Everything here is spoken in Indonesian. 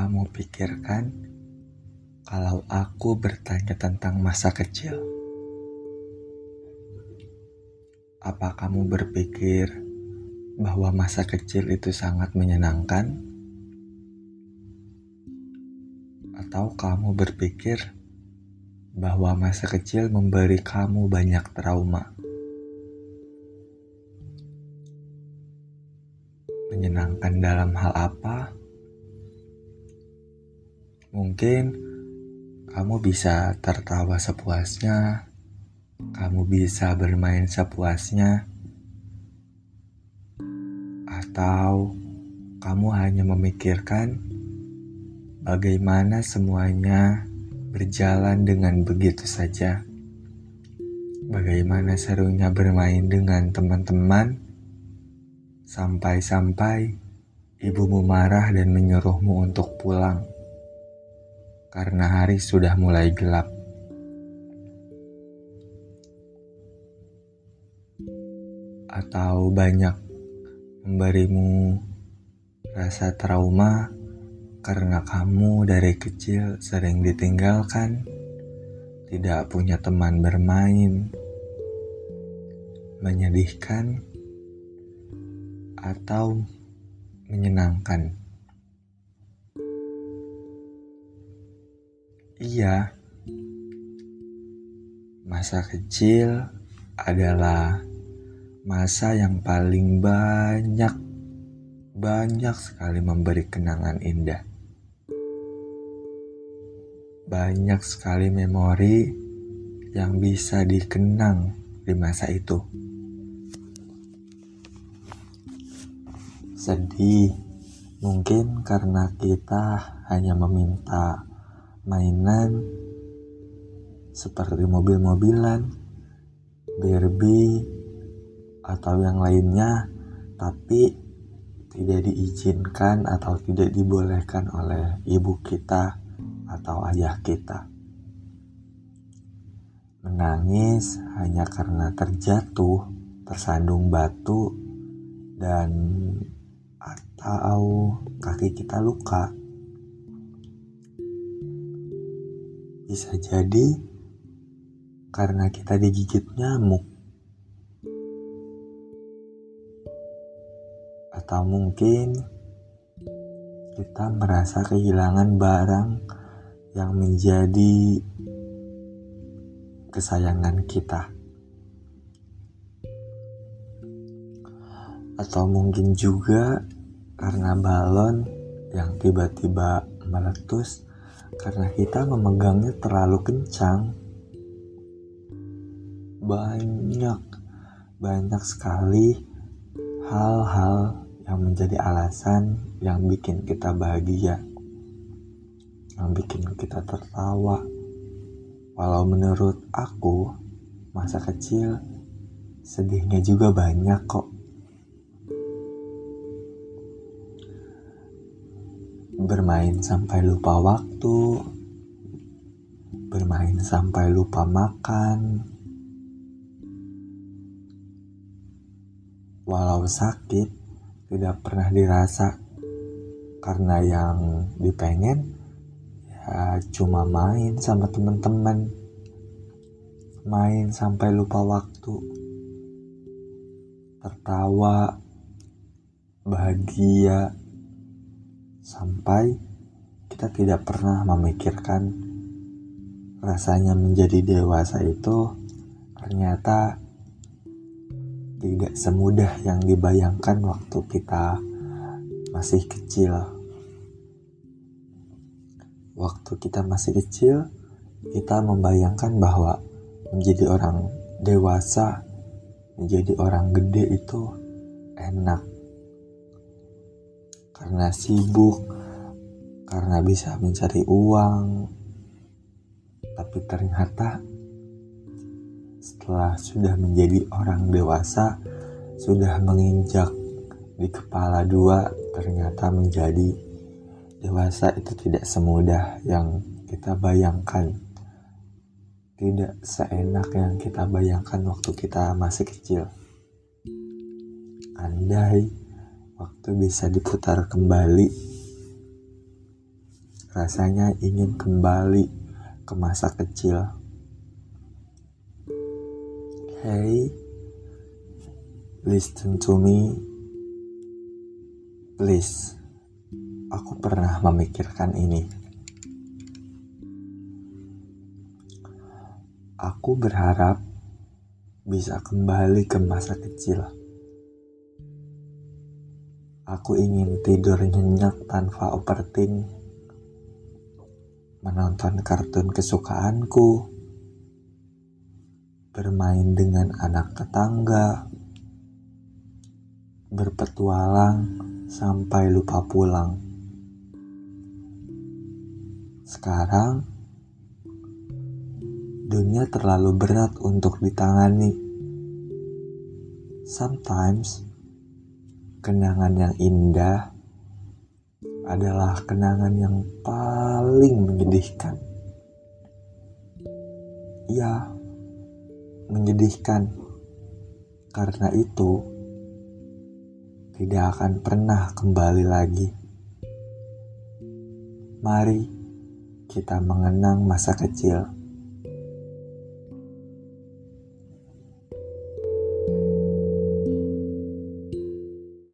kamu pikirkan kalau aku bertanya tentang masa kecil? Apa kamu berpikir bahwa masa kecil itu sangat menyenangkan? Atau kamu berpikir bahwa masa kecil memberi kamu banyak trauma? Menyenangkan dalam hal apa? Mungkin kamu bisa tertawa sepuasnya, kamu bisa bermain sepuasnya, atau kamu hanya memikirkan bagaimana semuanya berjalan dengan begitu saja. Bagaimana serunya bermain dengan teman-teman, sampai-sampai ibumu marah dan menyuruhmu untuk pulang karena hari sudah mulai gelap. Atau banyak memberimu rasa trauma karena kamu dari kecil sering ditinggalkan, tidak punya teman bermain, menyedihkan, atau menyenangkan. Iya, masa kecil adalah masa yang paling banyak, banyak sekali memberi kenangan indah. Banyak sekali memori yang bisa dikenang di masa itu. Sedih, mungkin karena kita hanya meminta mainan seperti mobil-mobilan, Barbie, atau yang lainnya, tapi tidak diizinkan atau tidak dibolehkan oleh ibu kita atau ayah kita. Menangis hanya karena terjatuh, tersandung batu, dan atau kaki kita luka. Bisa jadi karena kita digigit nyamuk. Atau mungkin kita merasa kehilangan barang yang menjadi kesayangan kita. Atau mungkin juga karena balon yang tiba-tiba meletus karena kita memegangnya terlalu kencang. Banyak, banyak sekali hal-hal yang menjadi alasan yang bikin kita bahagia, yang bikin kita tertawa. Walau menurut aku, masa kecil sedihnya juga banyak kok. Bermain sampai lupa waktu, bermain sampai lupa makan. Walau sakit, tidak pernah dirasa. Karena yang dipengen ya cuma main sama teman-teman, main sampai lupa waktu, tertawa, bahagia sampai kita tidak pernah memikirkan rasanya menjadi dewasa itu ternyata tidak semudah yang dibayangkan waktu kita masih kecil. Waktu kita masih kecil, kita membayangkan bahwa menjadi orang dewasa, menjadi orang gede itu enak karena sibuk, karena bisa mencari uang. Tapi ternyata setelah sudah menjadi orang dewasa, sudah menginjak di kepala dua, ternyata menjadi dewasa itu tidak semudah yang kita bayangkan. Tidak seenak yang kita bayangkan waktu kita masih kecil. Andai waktu bisa diputar kembali rasanya ingin kembali ke masa kecil. Hey, listen to me, please. Aku pernah memikirkan ini. Aku berharap bisa kembali ke masa kecil. Aku ingin tidur nyenyak tanpa overthink menonton kartun kesukaanku, bermain dengan anak tetangga, berpetualang sampai lupa pulang. Sekarang, dunia terlalu berat untuk ditangani. Sometimes, kenangan yang indah adalah kenangan yang paling menyedihkan. Ya, menyedihkan. Karena itu, tidak akan pernah kembali lagi. Mari kita mengenang masa kecil